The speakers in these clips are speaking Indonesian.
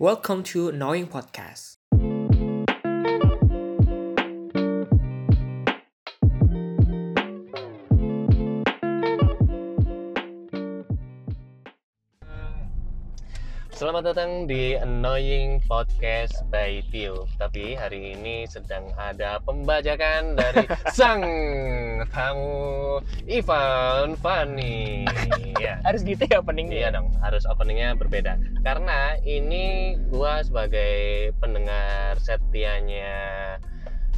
Welcome to Knowing Podcast. Selamat datang di Annoying Podcast by Tio. Tapi hari ini sedang ada pembajakan dari sang tamu Ivan Fani. Ya. harus gitu ya openingnya Iya dong, harus openingnya berbeda. Karena ini gua sebagai pendengar setianya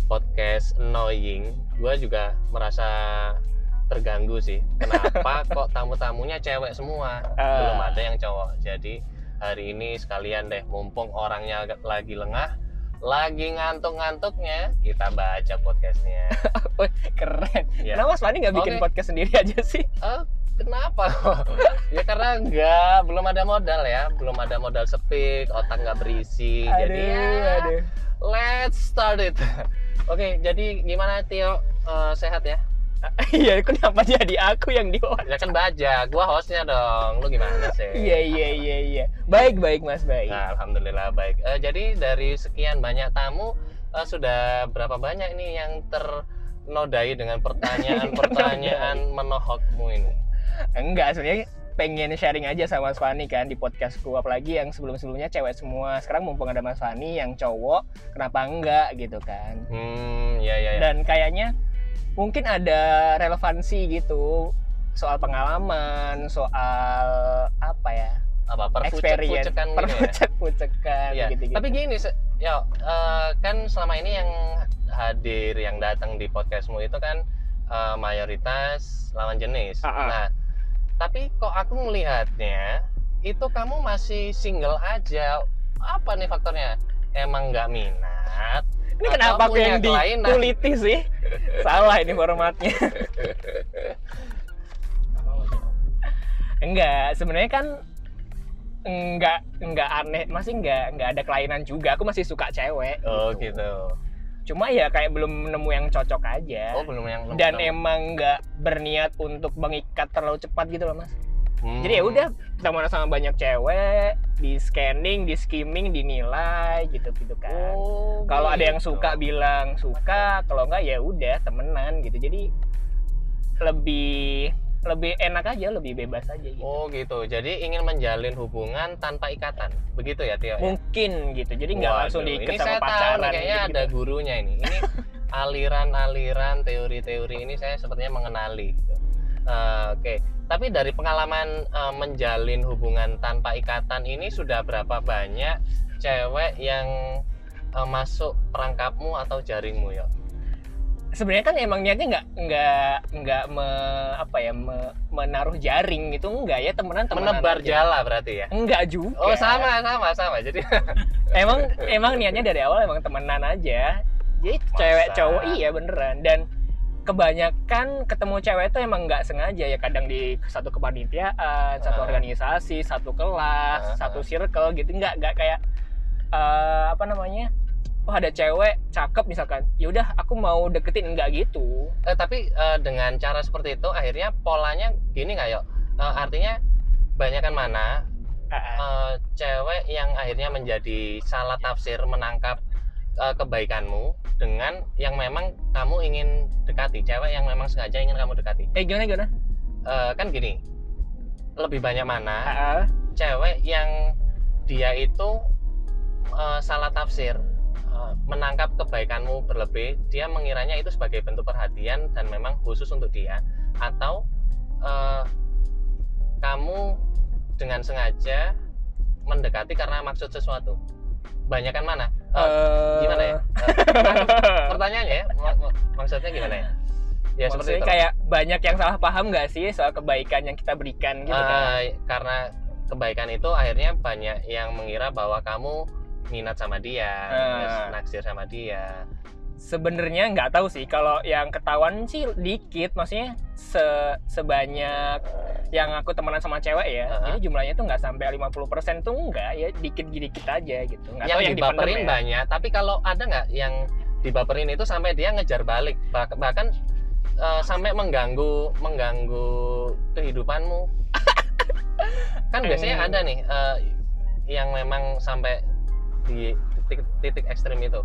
podcast Annoying, gua juga merasa terganggu sih. Kenapa kok tamu-tamunya cewek semua? Ah. Belum ada yang cowok. Jadi hari ini sekalian deh, mumpung orangnya lagi lengah, lagi ngantuk-ngantuknya, kita baca podcastnya. Keren Ya. kenapa Mas Fani nggak bikin Oke. podcast sendiri aja sih Eh, kenapa ya karena enggak, belum ada modal ya, belum ada modal speak, otak nggak berisi. jadi ya, aduh let's start it. Oke, jadi gimana Tio? Eh, sehat ya? iya kenapa jadi aku yang di Ya kan baja, gua hostnya dong. Lu gimana sih? iya iya iya iya baik baik Mas baik Nah, alhamdulillah baik. Eh, jadi dari sekian banyak tamu, eh, sudah berapa banyak ini yang ternodai dengan pertanyaan-pertanyaan menohokmu ini? enggak sebenarnya pengen sharing aja sama Mas Fani kan di podcastku apalagi yang sebelum-sebelumnya cewek semua sekarang mumpung ada Mas Fani yang cowok kenapa enggak gitu kan Hmm, ya ya ya. dan kayaknya mungkin ada relevansi gitu soal pengalaman soal apa ya Apa perpucek-pucekan gitu ya? Iya, gitu-gitu Tapi gini, ya eh, kan selama ini yang hadir, yang datang di podcastmu itu kan eh, mayoritas lawan jenis. Ah, ah. Nah, tapi kok aku melihatnya itu kamu masih single aja. Apa nih faktornya? Emang nggak minat? Ini kenapa aku yang dikuliti sih? Salah ini formatnya. enggak, sebenarnya kan enggak enggak aneh, masih enggak enggak ada kelainan juga. Aku masih suka cewek. Oh gitu. gitu. Cuma ya kayak belum nemu yang cocok aja. Oh belum yang Dan belum. emang enggak berniat untuk mengikat terlalu cepat gitu loh, Mas. Hmm. Jadi ya udah teman sama banyak cewek, di scanning, di skimming, dinilai gitu-gitu kan. Oh, kalau ada yang gitu. suka bilang suka kalau enggak ya udah temenan gitu jadi lebih lebih enak aja lebih bebas aja gitu Oh gitu. Jadi ingin menjalin hubungan tanpa ikatan. Begitu ya Tio? ya? mungkin gitu jadi nggak langsung diikat sama tahu pacaran nih, kayaknya gitu, ada gurunya ini. Ini aliran-aliran teori-teori ini saya sepertinya mengenali. gitu. Eh, Oke, tapi dari pengalaman eh, menjalin hubungan tanpa ikatan ini sudah berapa banyak cewek yang eh, masuk perangkapmu atau jaringmu ya? sebenarnya kan emang niatnya nggak nggak nggak me, apa ya me- menaruh jaring gitu enggak ya temenan temenan Menebar aja. jala berarti ya? enggak juga Oh sama sama sama. Jadi emang emang niatnya dari awal emang temenan aja jadi Masa? cewek cowok iya beneran dan kebanyakan ketemu cewek itu emang nggak sengaja ya kadang di satu kepanitiaan satu Ah. organisasi satu kelas Ah. satu circle gitu nggak nggak kayak eh, apa namanya oh ada cewek cakep misalkan yaudah aku mau deketin nggak gitu Eh, tapi eh, dengan cara seperti itu akhirnya polanya gini nggak yuk? Eh, artinya banyakan mana ah. eh, cewek yang akhirnya menjadi salah tafsir menangkap eh, kebaikanmu dengan yang memang kamu ingin dekati, cewek yang memang sengaja ingin kamu dekati. eh gimana gimana Eh, kan gini, lebih banyak mana Ah, ah. cewek yang dia itu eh, salah tafsir menangkap kebaikanmu berlebih, dia mengiranya itu sebagai bentuk perhatian dan memang khusus untuk dia, atau eh, kamu dengan sengaja mendekati karena maksud sesuatu. Banyakan mana? Eh, Eh, gimana ya? Eh, pertanyaannya ya, mak- mak- maksudnya gimana ya? Ya seperti maksudnya itu. kayak banyak yang salah paham nggak sih soal kebaikan yang kita berikan gitu kan Eh, karena kebaikan itu akhirnya banyak yang mengira bahwa kamu minat sama dia, terus naksir sama dia. Sebenarnya nggak tahu sih kalau yang ketahuan sih dikit maksudnya se sebanyak yang aku temenan sama cewek ya Uh-huh. jadi jumlahnya tuh nggak sampai 50% tuh enggak ya dikit dikit aja gitu nggak yang tahu yang dibaperin ya. banyak, tapi kalau ada nggak yang dibaperin itu sampai dia ngejar balik, Bah- bahkan eh, sampai mengganggu mengganggu kehidupanmu. kan biasanya Hmm. ada nih eh, yang memang sampai di titik, titik ekstrim itu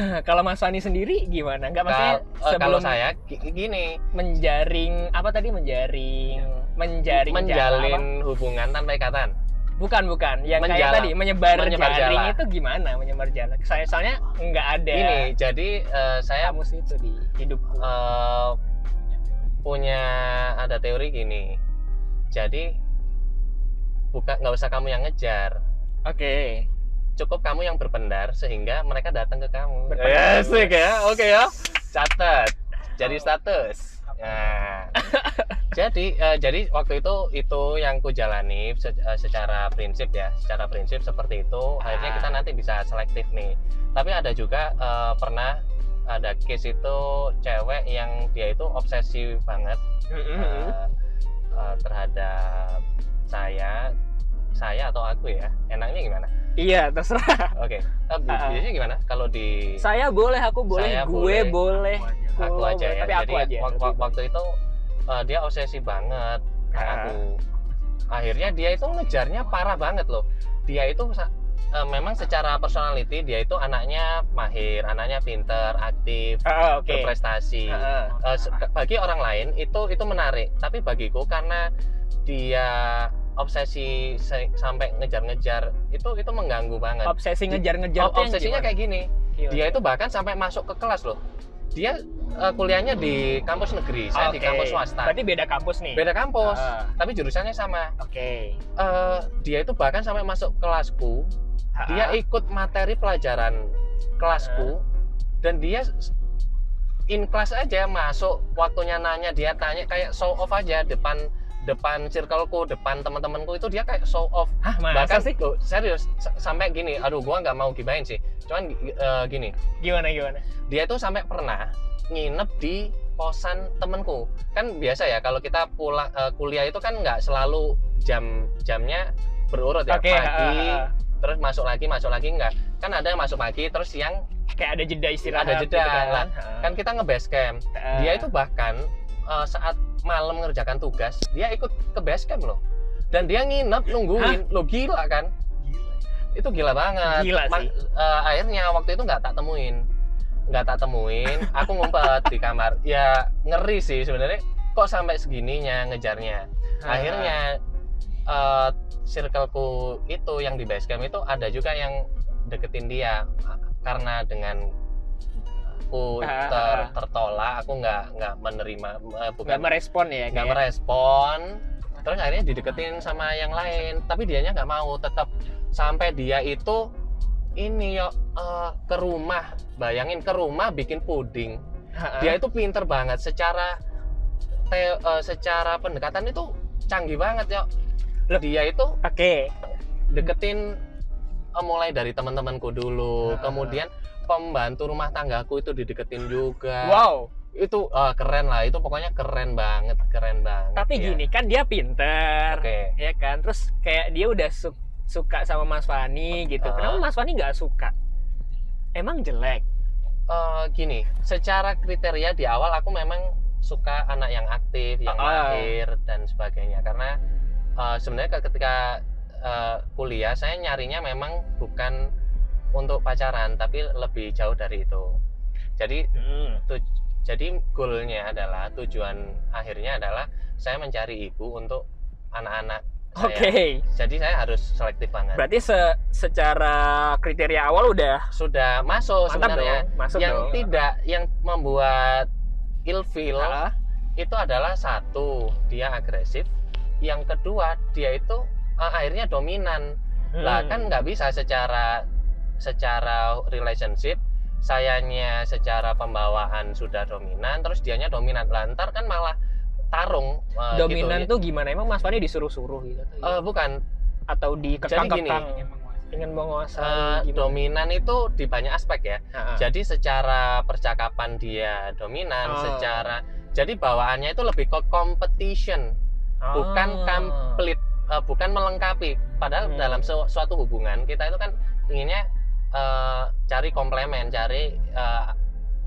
kalau Mas Fani sendiri gimana? Enggak maksudnya Kal- eh, sebelum kalau saya gi- gini. Menjaring apa tadi? Menjaring menjaring jarak apa? menjalin hubungan tanpa ikatan. Bukan bukan. Yang kayak Menjala- tadi menyebar, menyebar jaring jala. itu gimana? Menyebar jalan. Saya soalnya nggak ada gini jadi eh, saya kamus itu di hidupku. eh, punya ada teori gini. Jadi bukan nggak usah kamu yang ngejar. Oke cukup kamu yang berpendar sehingga mereka datang ke kamu. Berpendar. Asik ya, oke ya. Catat. Jadi status. Nah, jadi eh, jadi waktu itu itu yang ku jalani se- eh, secara prinsip ya, secara prinsip seperti itu. Akhirnya kita Ah. nanti bisa selektif nih. Tapi ada juga eh, pernah ada case itu cewek yang dia itu obsesi banget terhadap saya, saya atau aku ya. Enaknya gimana? Iya terserah Oke, bi- Ah. biasanya gimana kalau di saya boleh aku boleh Saya gue boleh. boleh aku Oh, aja boleh, ya. tapi aku Jadi aja wak- lebih wak- baik. waktu itu eh, dia obsesi banget Ah. aku. Akhirnya dia itu ngejarnya parah banget loh. Dia itu eh, memang secara personality dia itu anaknya mahir, anaknya pinter, aktif, Ah, oke berprestasi. Ah, Eh, se- bagi orang lain itu itu menarik, tapi bagiku karena dia obsesi se- sampai ngejar-ngejar itu itu mengganggu banget. obsesi ngejar-ngejar yang obsesinya gimana? kayak gini. Dia itu bahkan sampai masuk ke kelas loh. Dia eh, kuliahnya di kampus negeri, saya di Oke. kampus swasta. berarti beda kampus nih Beda kampus, Ah, tapi jurusannya sama. oke Eh, dia itu bahkan sampai masuk kelasku. Dia ikut materi pelajaran kelasku dan dia in class aja masuk waktunya nanya dia tanya kayak show off aja depan depan circleku depan teman-temanku itu dia kayak show off. Hah, masa bahkan sih? loh, serius sampai gini aduh gua nggak mau gibain sih. Cuman eh, gini. Gimana gimana? Dia tuh sampai pernah nginep di kosan temenku kan biasa ya kalau kita pulang eh, kuliah itu kan nggak selalu jam jamnya berurut ya Oke, pagi ah, ah. Terus masuk lagi masuk lagi nggak kan ada yang masuk pagi terus siang kayak ada jeda istirahat Ada jeda, gitu kan, lah. Kan kita nge-base camp Ah. dia itu bahkan eh, saat malam mengerjakan tugas dia ikut ke base camp loh. Dan dia nginep nungguin. Lo gila kan? Itu gila banget. Gila Ma- sih. eh, akhirnya waktu itu nggak tak temuin. Nggak tak temuin. Aku ngumpet di kamar. Ya ngeri sih sebenarnya. Kok sampai segininya ngejarnya? Akhirnya eh circleku itu yang di base camp itu ada juga yang deketin dia. Karena dengan aku Ah, ter, ah. tertolak aku nggak nggak menerima eh, nggak bukan merespon ya nggak kayak merespon. Terus akhirnya dideketin sama yang lain. Tapi dianya nggak mau tetap sampai dia itu ini yo eh, ke rumah. Bayangin ke rumah bikin puding. Ah, ah. dia itu pinter banget. Secara te- eh, secara pendekatan itu canggih banget ya dia itu oke. deketin eh, mulai dari teman-temanku dulu. Ah. kemudian pembantu rumah tanggaku itu dideketin juga. Wow itu eh, keren lah. Itu pokoknya keren banget keren banget tapi ya. gini kan dia pinter oke. ya kan? Terus kayak dia udah su- suka sama Mas Fani gitu. Ah. kenapa Mas Fani nggak suka? Emang jelek? Eh, gini secara kriteria di awal aku memang suka anak yang aktif yang Ah. mahir dan sebagainya. Karena eh, sebenarnya ketika eh, kuliah saya nyarinya memang bukan untuk pacaran tapi lebih jauh dari itu jadi Hmm. jadi goalnya adalah tujuan akhirnya adalah saya mencari ibu untuk anak-anak saya. oke Jadi saya harus selektif banget. berarti se- secara kriteria awal udah Sudah masuk mantap sebenarnya. dong masuk yang dong tidak yang membuat ilfeel Ah, itu adalah satu dia agresif, yang kedua dia itu eh, akhirnya dominan. Lah hmm. kan nggak bisa secara secara relationship sayanya secara pembawaan sudah dominan terus dianya dominan lantar kan malah tarung eh, dominan gitu. tuh gimana emang Mas Fani disuruh-suruh gitu Eh, bukan atau dikekang-kekang gini. ingin menguasai gimana? dominan itu di banyak aspek ya Ah, ah. Jadi secara percakapan dia dominan, Oh. secara jadi bawaannya itu lebih ke competition, bukan Ah. complete, eh, bukan melengkapi. Padahal Hmm. dalam su- suatu hubungan kita itu kan inginnya eh, cari komplemen, cari eh,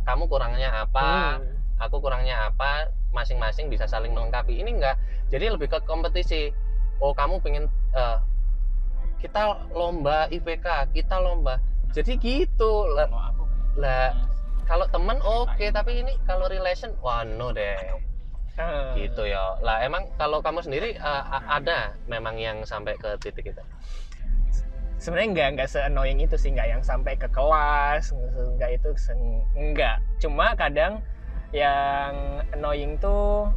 kamu kurangnya apa, Hmm. aku kurangnya apa, masing-masing bisa saling melengkapi. Ini enggak. Jadi lebih ke kompetisi. Oh kamu pengen eh, kita lomba IPK kita lomba jadi gitu lah, lah kalau temen oke tapi ini kalau relation wah no deh Gitu ya lah emang kalau kamu sendiri a- ada memang yang sampai ke titik itu? Sebenarnya nggak nggak se annoying itu sih nggak yang sampai ke kelas nggak itu nggak. Cuma kadang yang annoying tuh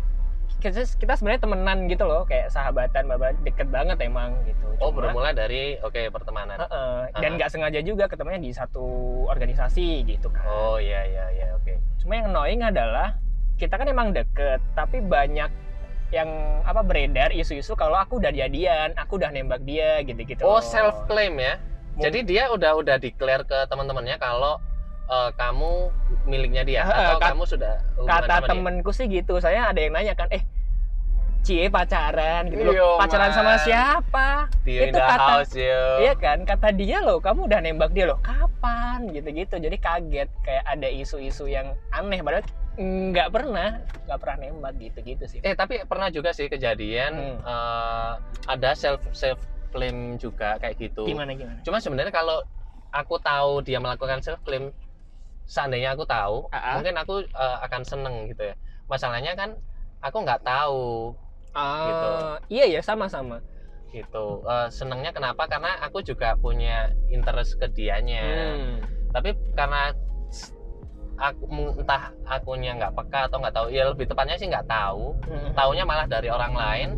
kita, kita sebenarnya temenan gitu loh kayak sahabatan babat deket banget emang gitu. Oh Cuma- bermula dari oke pertemanan. Heeh, dan Ah. nggak sengaja juga ketemunya di satu organisasi gitu kan. Oh iya iya iya oke. Cuma yang annoying adalah kita kan emang deket tapi banyak yang apa beredar isu-isu kalau aku udah jadian aku udah nembak dia gitu-gitu. Oh self claim ya? Mung- jadi dia udah udah declare ke teman-temannya kalau eh, kamu miliknya dia atau kat- kamu sudah kata dia? temenku sih gitu. Saya ada yang nanya kan eh cie pacaran? Gitu loh. Yo, pacaran sama siapa? Tio itu kata- house yo. iya kan? Kata dia loh kamu udah nembak dia loh. Kapan? Gitu-gitu. Jadi kaget kayak ada isu-isu yang aneh. Padahal nggak pernah nggak pernah nembak gitu-gitu sih. Eh tapi pernah juga sih kejadian Hmm. eh, ada self self claim juga kayak gitu. Gimana gimana? Cuma sebenarnya kalau aku tahu dia melakukan self claim seandainya aku tahu Ah, ah. mungkin aku eh, akan seneng gitu ya. Masalahnya kan aku nggak tahu. Gitu. Ah, iya ya sama-sama. Gitu. Eh, senengnya kenapa? Karena aku juga punya interest ke dianya. Hmm. tapi karena aku entah akunya nggak peka atau nggak tahu ya lebih tepatnya sih nggak tahu. Hmm. taunya malah dari orang lain.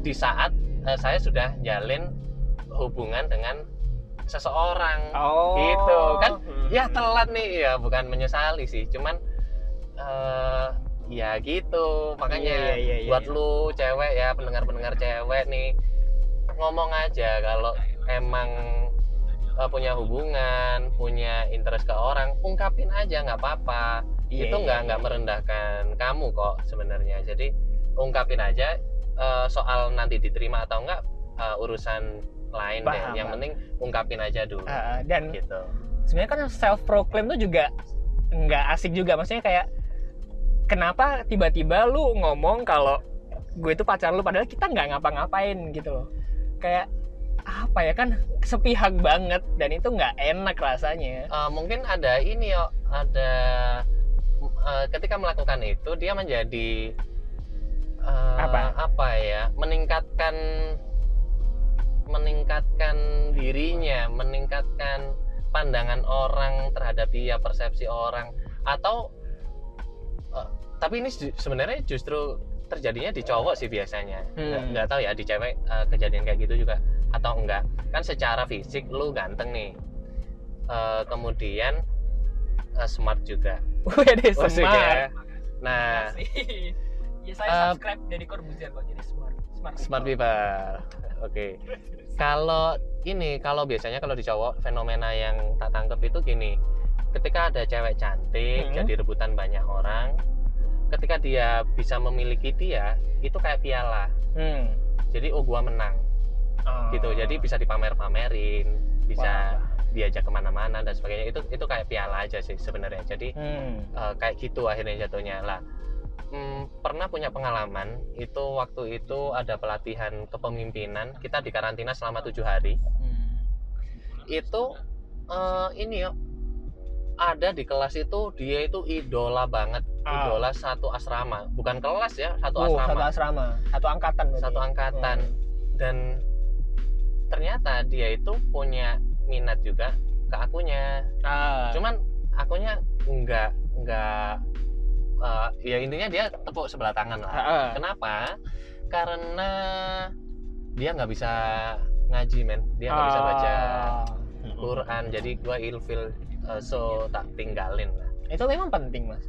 Di saat eh, saya sudah jalin hubungan dengan seseorang. Oh. Gitu, kan? Hmm. ya telat nih. Ya bukan menyesali sih cuman eh ya gitu. Makanya Iya, iya, iya, buat lu cewek ya pendengar-pendengar cewek nih ngomong aja kalau emang eh, punya hubungan punya interest ke orang ungkapin aja nggak apa-apa. Iya, itu iya, nggak iya. nggak merendahkan kamu kok sebenarnya. Jadi ungkapin aja eh, soal nanti diterima atau enggak eh, urusan lain deh. Paham, yang paham. penting ungkapin aja dulu Ah, dan gitu. sebenarnya kan self proclaim tuh juga nggak asik juga. Maksudnya kayak kenapa tiba-tiba lu ngomong kalau gue itu pacar lu padahal kita nggak ngapa-ngapain gitu loh. Kayak apa ya kan sepihak banget dan itu nggak enak rasanya. Eh, mungkin ada ini yo. Ada eh, ketika melakukan itu dia menjadi eh, Apa? apa ya meningkatkan meningkatkan dirinya meningkatkan pandangan orang terhadap dia persepsi orang. Atau eh, tapi ini sebenarnya justru terjadinya di cowok sih biasanya. Hmm. nggak, nggak tahu ya di cewek eh, kejadian kayak gitu juga atau enggak? Kan secara fisik lu ganteng nih. Eh, kemudian eh, smart juga. Wede Oh, sih, smart. Ya. nah ya saya Eh, subscribe dari Corbuzier kok jadi smart. Smart smart people. Oke. Kalau ini kalau biasanya kalau di cowok fenomena yang tak tangkep itu gini. Ketika ada cewek cantik Hmm. jadi rebutan banyak orang ketika dia bisa memiliki dia itu kayak piala. Hmm. jadi oh gua menang Oh. gitu jadi bisa dipamer-pamerin bisa Wah. diajak ke mana-mana dan sebagainya itu itu kayak piala aja sih sebenarnya jadi Hmm. eh, kayak gitu akhirnya jatuhnya lah mm, pernah punya pengalaman itu waktu itu ada pelatihan kepemimpinan kita di karantina selama tujuh hari Hmm. itu eh, ini yo ada di kelas itu dia itu idola banget Ah. idola satu asrama bukan kelas ya satu Oh, satu asrama asrama satu angkatan berarti. satu angkatan Hmm. dan ternyata dia itu punya minat juga ke akunya Ah. cuman akunya enggak enggak eh, ya intinya dia tepuk sebelah tangan lah Ah, ah. kenapa karena dia nggak bisa ngaji men dia nggak bisa baca. Quran jadi gua ilfil eh, so tak tinggalin lah Itu memang penting, Mas.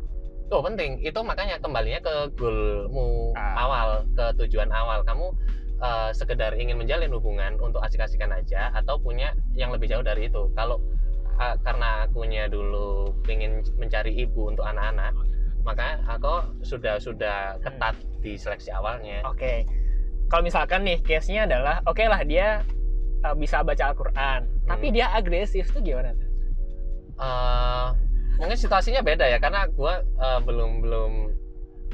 Oh penting, itu makanya kembalinya ke goalmu Ah. awal, ke tujuan awal. Kamu eh, sekedar ingin menjalin hubungan untuk asik-asikan aja, atau punya yang lebih jauh dari itu. Kalau ah, karena akunya dulu ingin mencari ibu untuk anak-anak, maka aku sudah sudah ketat di seleksi awalnya. Oke. Kalau misalkan nih case-nya adalah oke lah dia uh, bisa baca Al-Qur'an, tapi Hmm. dia agresif tuh gimana tuh? Eh, mungkin situasinya beda ya, karena gua eh, belum belum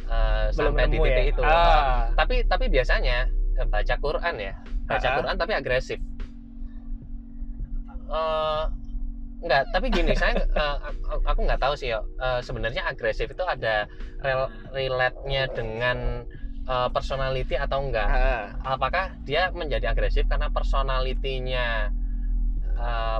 eh, Belum sampai di titik ya? itu. Ah. tapi tapi biasanya baca Quran ya baca Ah. Quran tapi agresif Enggak, tapi gini, saya eh, aku- nggak tahu sih yo. Eh, sebenarnya agresif itu ada rel relate-nya dengan eh, personality atau enggak? Ah, Apakah dia menjadi agresif karena personalitinya eh,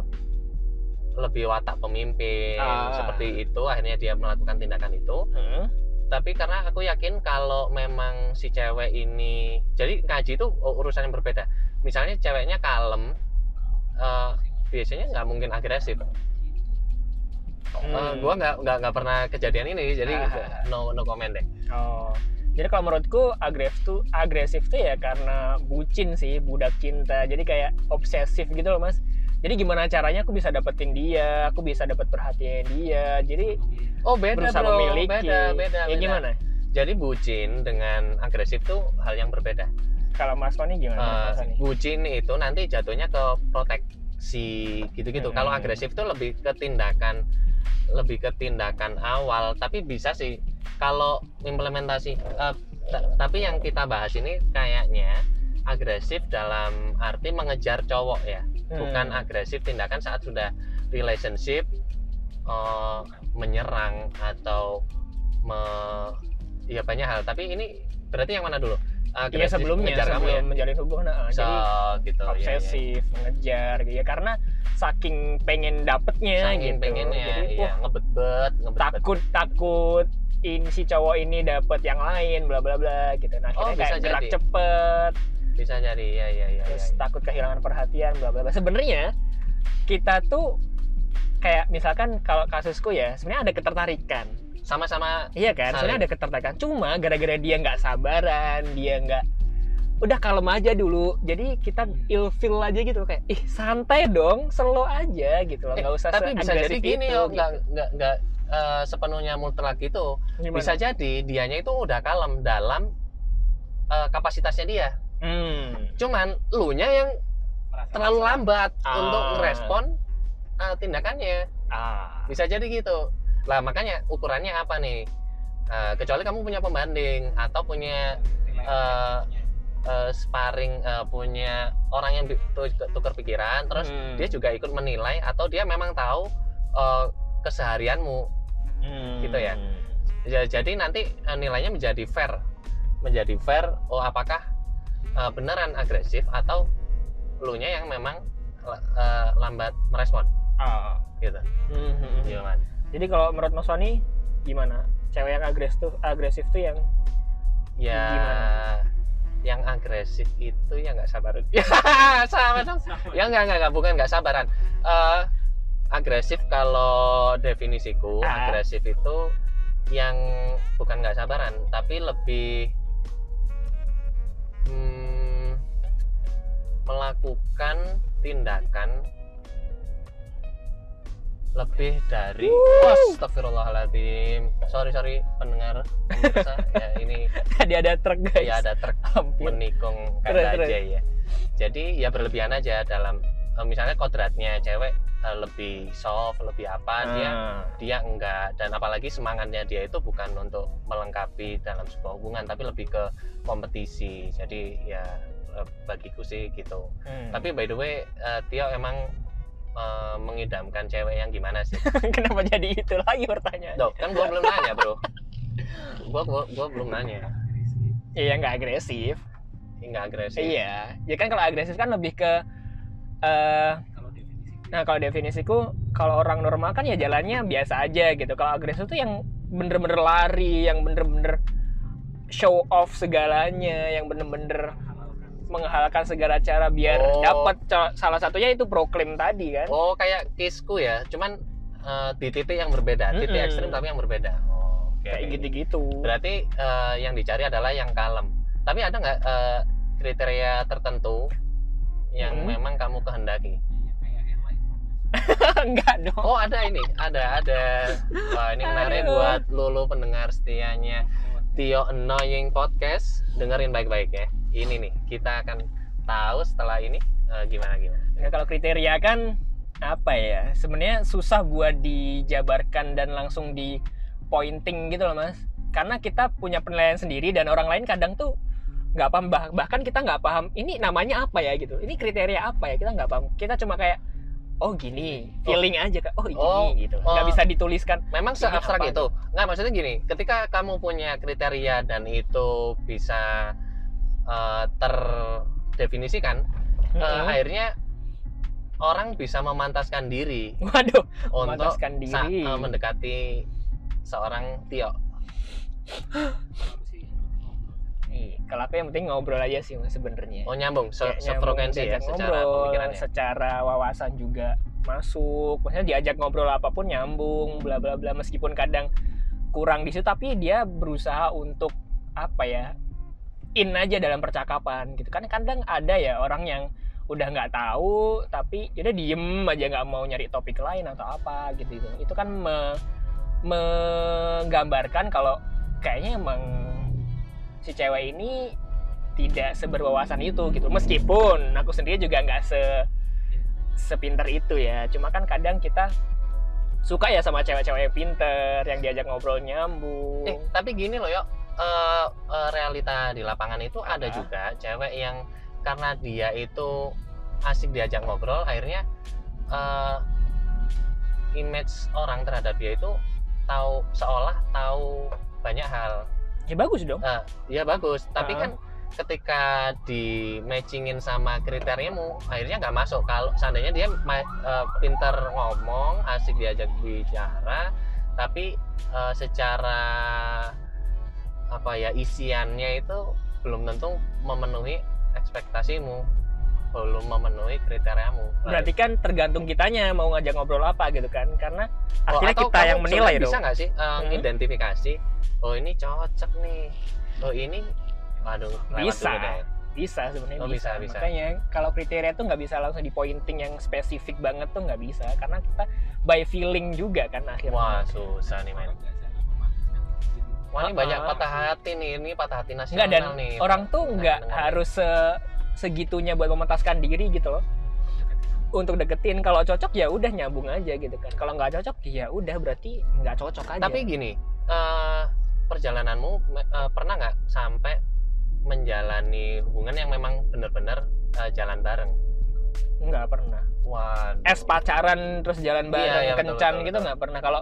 lebih watak pemimpin Ah. seperti itu, akhirnya dia melakukan tindakan itu? hmm. Tapi karena aku yakin kalau memang si cewek ini, jadi ngaji itu urusan yang berbeda. Misalnya ceweknya kalem, eh, biasanya nggak mungkin agresif. Hmm. gua nggak nggak nggak pernah kejadian ini jadi Ah. no no comment deh Oh. Jadi kalau menurutku agresif tuh agresif tuh ya karena bucin sih, budak cinta. Jadi kayak obsesif gitu loh, Mas. Jadi gimana caranya aku bisa dapetin dia, aku bisa dapat perhatian dia. Jadi oh beda berusaha bro memiliki. beda beda Ya beda. gimana? jadi bucin dengan agresif tuh hal yang berbeda Kalau Mas Fani gimana? Eh, Mas Fani? bucin itu nanti jatuhnya ke proteksi gitu-gitu Hmm. kalau agresif itu lebih ke tindakan lebih ke tindakan awal tapi bisa sih kalau implementasi eh, ta- tapi yang kita bahas ini kayaknya agresif dalam arti mengejar cowok ya bukan Hmm. agresif tindakan saat sudah relationship eh, menyerang atau me, ya banyak hal tapi ini berarti yang mana dulu Iya sebelumnya mengejar kamu sebelum ya menjalin hubungan, nah, so jadi gitu ya, ya. obsesif, mengejar gitu ya karena saking pengen dapetnya saking gitu. pengennya Jadi, ya wah, ngebet-bet ngebet-bet takut takut ini si cowok ini dapet yang lain bla bla bla gitu. Nah, Oh, akhirnya bisa kayak gerak jadi. cepet, bisa jadi ya ya ya, terus ya, ya. takut kehilangan perhatian bla bla bla. Sebenarnya kita tuh kayak misalkan kalau kasusku ya sebenarnya ada ketertarikan. Sama-sama iya kan? sebenarnya ada ketertarikan. Cuma gara-gara dia nggak sabaran dia nggak udah kalem aja dulu. Jadi kita ilfil aja gitu kayak ih santai dong slow aja gitu loh. Eh, nggak usah tapi bisa jadi gini itu, yo gitu. nggak nggak nggak eh, sepenuhnya mutlak gitu Gimana? bisa jadi dianya itu udah kalem dalam eh, kapasitasnya dia hmm. cuman lu nya yang terlalu lambat Ah. untuk merespon eh, tindakannya ah bisa jadi gitu lah makanya ukurannya apa nih Eh, kecuali kamu punya pembanding atau punya eh, eh, sparring eh, punya orang yang tukar pikiran terus Hmm. dia juga ikut menilai atau dia memang tahu eh, keseharianmu Hmm. gitu ya. Ya, jadi nanti eh, nilainya menjadi fair menjadi fair oh apakah eh, beneran agresif atau lu nya yang memang eh, lambat merespon Ah. gitu Hmm, hmm, hmm. gimana Jadi kalau menurut Mas Wani gimana? Cewek yang agresif tuh agresif tuh yang ya Gimana? yang agresif itu ya nggak sabar ya sama dong ya nggak nggak bukan nggak sabaran Eh, agresif kalau definisiku Ah. agresif itu yang bukan nggak sabaran tapi lebih hmm, melakukan tindakan lebih dari Astagfirullahaladzim. Sorry sorry pendengar pemirsa. Ya ini tadi ada truk guys. ya ada truk menikung kata aja ya jadi ya berlebihan aja dalam eh, misalnya kodratnya cewek lebih soft lebih apa dia Ah. dia enggak dan apalagi semangatnya dia itu bukan untuk melengkapi dalam sebuah hubungan tapi lebih ke kompetisi jadi ya eh, bagiku sih gitu Hmm. tapi by the way eh, Tio emang eh, mengidamkan cewek yang gimana sih kenapa jadi itu lagi pertanyaan? Loh, kan gua belum nanya bro gua gua, gua belum nanya Iya nggak agresif. enggak agresif Iya. Ya kan kalau agresif kan lebih ke eh Nah kalau definisiku kalau orang normal kan ya jalannya biasa aja gitu. Kalau agresif tuh yang bener-bener lari, yang bener-bener show off segalanya, yang bener-bener menghalalkan segala cara biar Oh. dapat salah satunya itu proklaim tadi kan. Oh kayak kisku ya, cuman eh, di titik yang berbeda, titik Mm-mm. ekstrim tapi yang berbeda. Oh, Kayak gitu-gitu. Berarti eh, yang dicari adalah yang kalem. Tapi ada nggak eh, kriteria tertentu yang Mm. memang kamu kehendaki? Enggak dong. Oh ada ini, ada ada. Wah ini menarik Aduh. buat lulu pendengar setianya Tio Annoying Podcast. Dengerin baik-baik ya. Ini nih kita akan tahu setelah ini eh, gimana gimana. Nah, kalau kriteria kan apa ya? Sebenarnya susah buat dijabarkan dan langsung di pointing gitu loh, Mas. Karena kita punya penilaian sendiri dan orang lain kadang tuh nggak paham bah- bahkan kita nggak paham ini namanya apa ya gitu. Ini kriteria apa ya? Kita nggak paham. Kita cuma kayak oh gini. Feeling aja kan oh ini Oh, gitu. nggak oh. bisa dituliskan. Memang seabstrak itu nggak maksudnya gini. Ketika kamu punya kriteria dan itu bisa eh, terdefinisikan eh, Mm-mm. akhirnya orang bisa memantaskan diri waduh untuk Memantaskan diri. eh, mendekati seorang Tio Ih, kalau aku yang penting ngobrol aja sih sebenarnya. Oh nyambung se Kayak sefrekuensi ya secara ngobrol, pemikirannya. secara wawasan juga masuk. Maksudnya diajak ngobrol apa pun nyambung bla bla bla meskipun kadang kurang di situ tapi dia berusaha untuk apa ya in aja dalam percakapan gitu. Kan kadang ada ya orang yang udah nggak tahu tapi udah diem aja nggak mau nyari topik lain atau apa gitu gitu. Itu kan me- menggambarkan kalau kayaknya emang si cewek ini tidak seberwawasan itu gitu. Meskipun aku sendiri juga nggak se sepinter itu ya. Cuma kan kadang kita suka ya sama cewek-cewek yang pinter yang diajak ngobrol nyambung. Eh tapi gini loh yo Eh, eh, realita di lapangan itu ada juga cewek yang karena dia itu asik diajak ngobrol akhirnya eh, image orang terhadap dia itu tahu seolah tahu banyak hal ya bagus dong. Eh, ya bagus. Tapi Ah. kan ketika di matchingin sama kriteriamu akhirnya nggak masuk. Kalau seandainya dia eh, pinter ngomong asik diajak bicara tapi eh, secara apa ya isiannya itu belum tentu memenuhi ekspektasimu belum memenuhi kriteriamu berarti kan tergantung kitanya mau ngajak ngobrol apa gitu kan karena Oh, akhirnya kita yang menilai sebenarnya bisa dong nggak sih eh, Hmm. identifikasi oh ini cocok nih oh ini waduh lewat Bisa. dulu deh. bisa sebenarnya Oh, bisa. bisa, bisa. makanya kalau kriteria tuh nggak bisa langsung di pointing yang spesifik banget tuh nggak bisa karena kita by feeling juga kan akhirnya Wah susah nih men. Wah ini Ah, banyak ah. patah hati nih, ini patah hati Enggak nasional dan nih. orang tuh Nah, nggak harus se- segitunya buat mementaskan diri gitu loh. Untuk deketin kalau cocok ya udah nyambung aja gitu kan. Kalau nggak cocok ya udah berarti nggak cocok aja. Tapi gini, eh, perjalananmu eh, pernah nggak sampai menjalani hubungan yang memang benar-benar eh, jalan bareng? nggak pernah. Waduh. Es pacaran terus jalan Iya, bareng iya, betul, kencan betul, gitu betul. nggak pernah. Kalau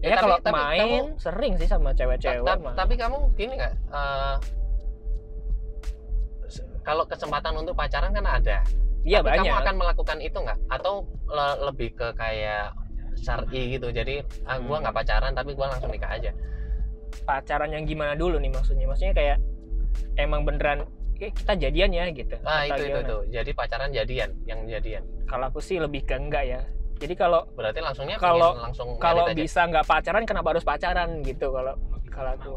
Ya, ya, tapi- kalau tapi main kamu- sering sih sama Ta- cewek-cewek. ta- mah. tapi kamu gini nggak? eh, se- kalau kesempatan untuk pacaran kan ada. Iya banyak. kamu akan melakukan itu nggak? Atau le- lebih ke kayak syari gitu? Jadi ah, gua Hmm. nggak pacaran tapi gua langsung nikah aja. Pacaran yang gimana dulu nih maksudnya? Maksudnya kayak emang beneran "Eh, kita jadian ya gitu. Ah itu itu gimana? itu. Jadi pacaran jadian, yang jadian. Kalau aku sih lebih ke enggak ya. Jadi kalau Berarti langsungnya Kalau- langsung kalau bisa nggak pacaran kenapa harus pacaran gitu kalau kalau aku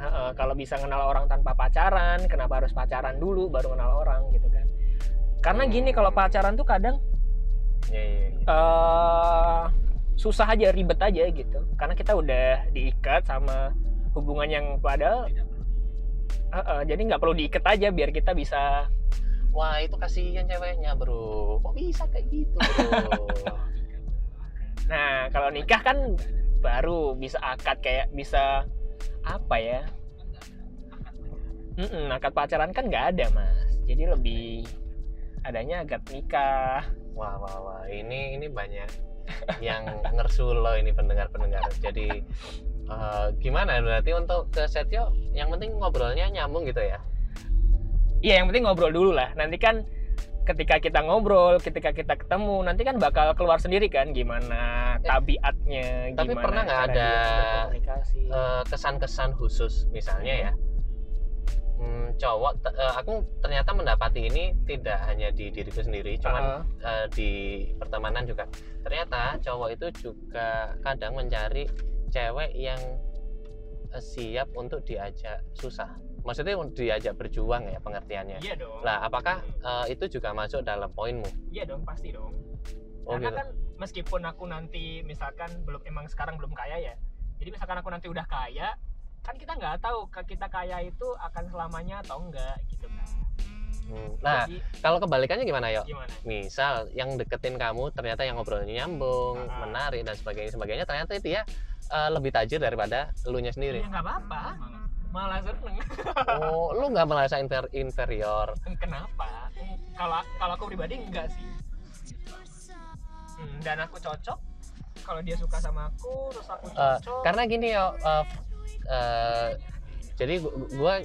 Heeh, kalau bisa kenal orang tanpa pacaran kenapa harus pacaran dulu baru kenal orang gitu kan karena gini kalau pacaran tuh kadang Iya, iya, iya. eh susah aja ribet aja gitu karena kita udah diikat sama hubungan yang padahal Heeh, jadi nggak perlu diikat aja biar kita bisa Wah itu kasihan ceweknya bro. Kok bisa kayak gitu bro? nah kalau nikah kan baru bisa akad kayak bisa apa ya Mm-mm, akad pacaran kan nggak ada mas jadi lebih adanya akad nikah wah wah wah ini ini banyak yang ngersulo ini pendengar-pendengar. Jadi eh, gimana berarti untuk ke Setio yang penting ngobrolnya nyambung gitu ya? Iya yang penting ngobrol dulu lah. Nanti kan ketika kita ngobrol, ketika kita ketemu, nanti kan bakal keluar sendiri kan gimana Eh, tabiatnya, tapi gimana pernah nggak ada. Eh, kesan-kesan khusus? Misalnya ya hmm, cowok eh, aku ternyata mendapati ini tidak hanya di diriku sendiri cuman Ah, eh, di pertemanan juga. Ternyata cowok itu juga kadang mencari cewek yang eh, siap untuk diajak susah maksudnya untuk diajak berjuang ya pengertiannya iya dong. lah apakah eh, itu juga masuk dalam poinmu Iya dong, pasti dong. oh Karena gitu kan meskipun aku nanti misalkan belum emang sekarang belum kaya ya. Jadi misalkan aku nanti udah kaya, kan kita nggak tahu kita kaya itu akan selamanya atau enggak gitu kan. Hmm, nah Jadi kalau kebalikannya gimana yo gimana? misal yang deketin kamu ternyata yang ngobrolnya nyambung Ah. menarik dan sebagainya sebagainya ternyata itu ya eh, lebih tajir daripada elunya sendiri Ya nggak apa-apa. Malah seneng. oh lu nggak merasa infer- inferior Kenapa? Kalau kalau aku pribadi enggak sih. Hmm, dan aku cocok kalau dia suka sama aku terus aku Eh, cocok karena gini yo eh, eh, jadi gu- gua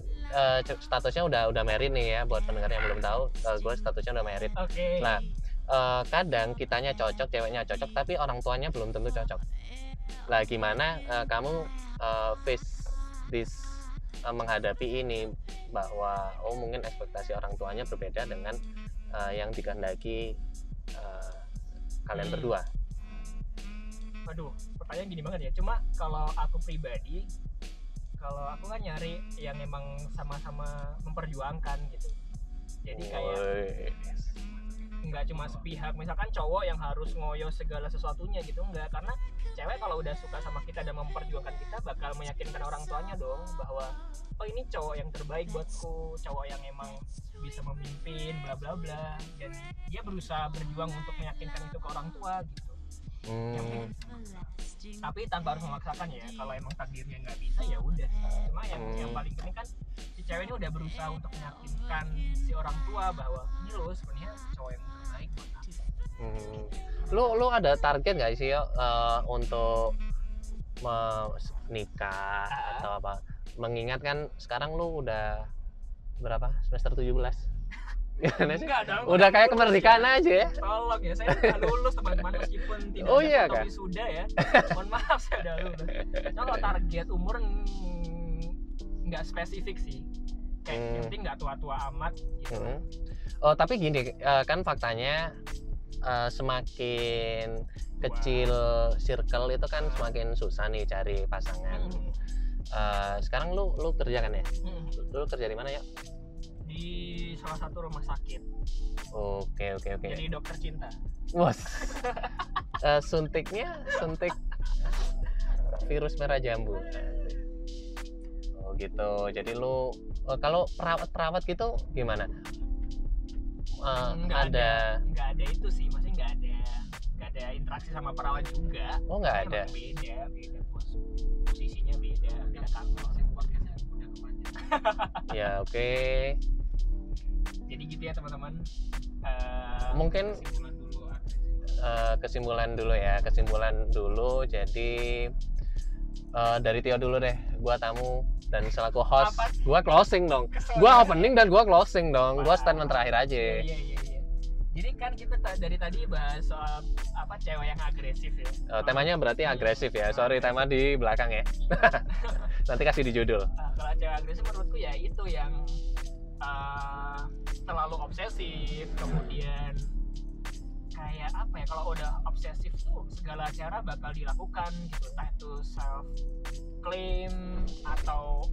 c- statusnya udah udah married nih ya buat pendengar yang belum tahu eh, gua statusnya udah married oke Nah, eh, kadang kitanya cocok ceweknya cocok tapi orang tuanya belum tentu cocok lah gimana eh, kamu eh, face this eh, menghadapi ini bahwa oh mungkin ekspektasi orang tuanya berbeda dengan eh, yang dikehendaki eh, kalian Hmm. berdua aduh pertanyaan gini banget ya cuma kalau aku pribadi kalau aku kan nyari yang emang sama-sama memperjuangkan gitu jadi kayak Woi. Nggak cuma sepihak. Misalkan cowok yang harus ngoyo segala sesuatunya gitu enggak karena cewek kalau udah suka sama kita dan memperjuangkan kita bakal meyakinkan orang tuanya dong bahwa oh ini cowok yang terbaik buatku cowok yang emang bisa memimpin bla bla bla. Dan dia berusaha berjuang untuk meyakinkan itu ke orang tua gitu. Hmm, tapi tanpa harus memaksakan ya kalau emang takdirnya nggak bisa ya udah. Cuma yang Hmm. yang paling penting kan cewek ini udah berusaha untuk meyakinkan si orang tua bahwa ini lo sebenarnya cowok yang terbaik buat aku hmm. lu lu ada target nggak sih eh, untuk me- nikah Ah. atau apa mengingat kan sekarang lu udah berapa semester 17 Gimana sih? Enggak dong, udah kayak kemerdekaan ya. aja ya Tolong ya, saya udah lulus teman-teman meskipun tidak Oh iya, Kak? wisuda ya. Mohon maaf saya udah lulus. Kalau target umur mm, nggak spesifik sih. Kayak Hmm. yang penting nggak tua-tua amat gitu. Hmm. oh tapi gini eh, kan faktanya eh, semakin kecil circle itu kan semakin susah nih cari pasangan Hmm. Eh, sekarang lu lu kerja kan ya Hmm. lu kerja di mana ya Di salah satu rumah sakit. oke oke oke Jadi dokter cinta. Bos. Eh, suntiknya suntik virus merah jambu. Gitu. Jadi lu eh, kalau perawat-perawat gitu gimana? Eh, nggak ada. nggak ada itu sih, maksudnya nggak ada nggak ada interaksi sama perawat juga. Oh nggak ada. Beda, beda pos. Posisinya beda, beda kantor. Udah kepanjang. Ya oke. Jadi gitu ya teman-teman. Eh, Mungkin- kesimpulan dulu. Eh, kesimpulan dulu ya. Kesimpulan dulu. Jadi eh, dari Tio dulu deh. Gua tamu dan selaku host. Apa? Gua closing dong. Gua banget. opening dan gua closing dong. Gua statement terakhir aja. Iya iya iya. iya. Jadi kan kita ta- dari tadi bahas soal apa cewek yang agresif ya. Eh, temanya berarti agresif ya. Sorry tema di belakang ya. Nanti kasih di judul. Nah, kalau cewek agresif menurutku ya itu yang uh, terlalu obsesif, kemudian kayak apa ya kalau udah obsesif tuh segala cara bakal dilakukan gitu, entah itu self claim atau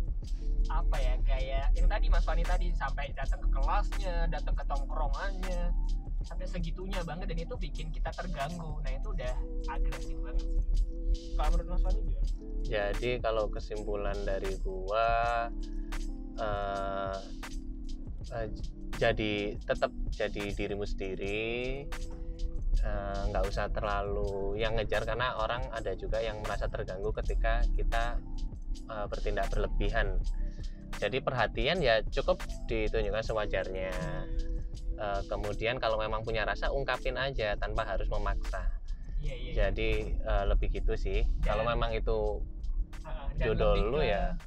apa ya kayak yang tadi Mas Fani tadi sampai datang ke kelasnya, datang ke tongkrongannya sampai segitunya banget dan itu bikin kita terganggu. Nah itu udah agresif banget sih. Kalau menurut Mas Fani gimana? Jadi kalau kesimpulan dari gua eh, j- jadi tetap jadi dirimu sendiri eh, nggak usah terlalu yang ngejar karena orang ada juga yang merasa terganggu ketika kita eh, bertindak berlebihan. Jadi perhatian ya cukup ditunjukkan sewajarnya. Eh, kemudian kalau memang punya rasa ungkapin aja tanpa harus memaksa. Iya iya. Jadi eh, lebih gitu sih. Kalau Dan- memang itu Uh, jodoh lu ya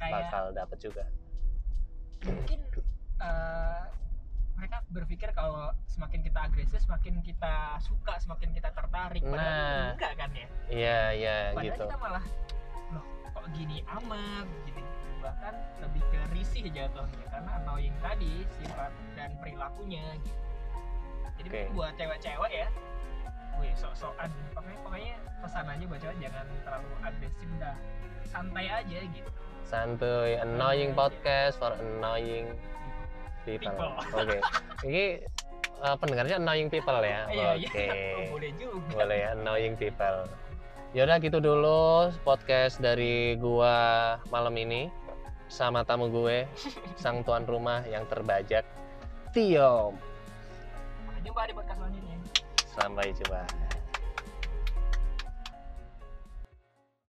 kayak bakal dapet juga. mungkin uh, mereka berpikir kalau semakin kita agresif semakin kita suka semakin kita tertarik. Padahal Nah. enggak kan ya? Iya iya padahal gitu. kita malah loh kok gini amat? Gitu. Bahkan lebih ke risih jatuhnya karena annoying tadi sifat dan perilakunya gitu. Jadi mungkin buat cewek-cewek ya Wih, sok-sokan. Pokoknya, pokoknya pesan aja buat cewek jangan terlalu agresif dah. Santai aja gitu. Santuy, annoying podcast for annoying people. People. Oke. Ini eh, pendengarnya annoying people ya. iya Oke. iya Oh, boleh juga Boleh ya, annoying people. Yaudah gitu dulu podcast dari gua malam ini sama tamu gue, sang tuan rumah yang terbajak, Tio. Sampai jumpa di podcast selanjutnya Sampai jumpa.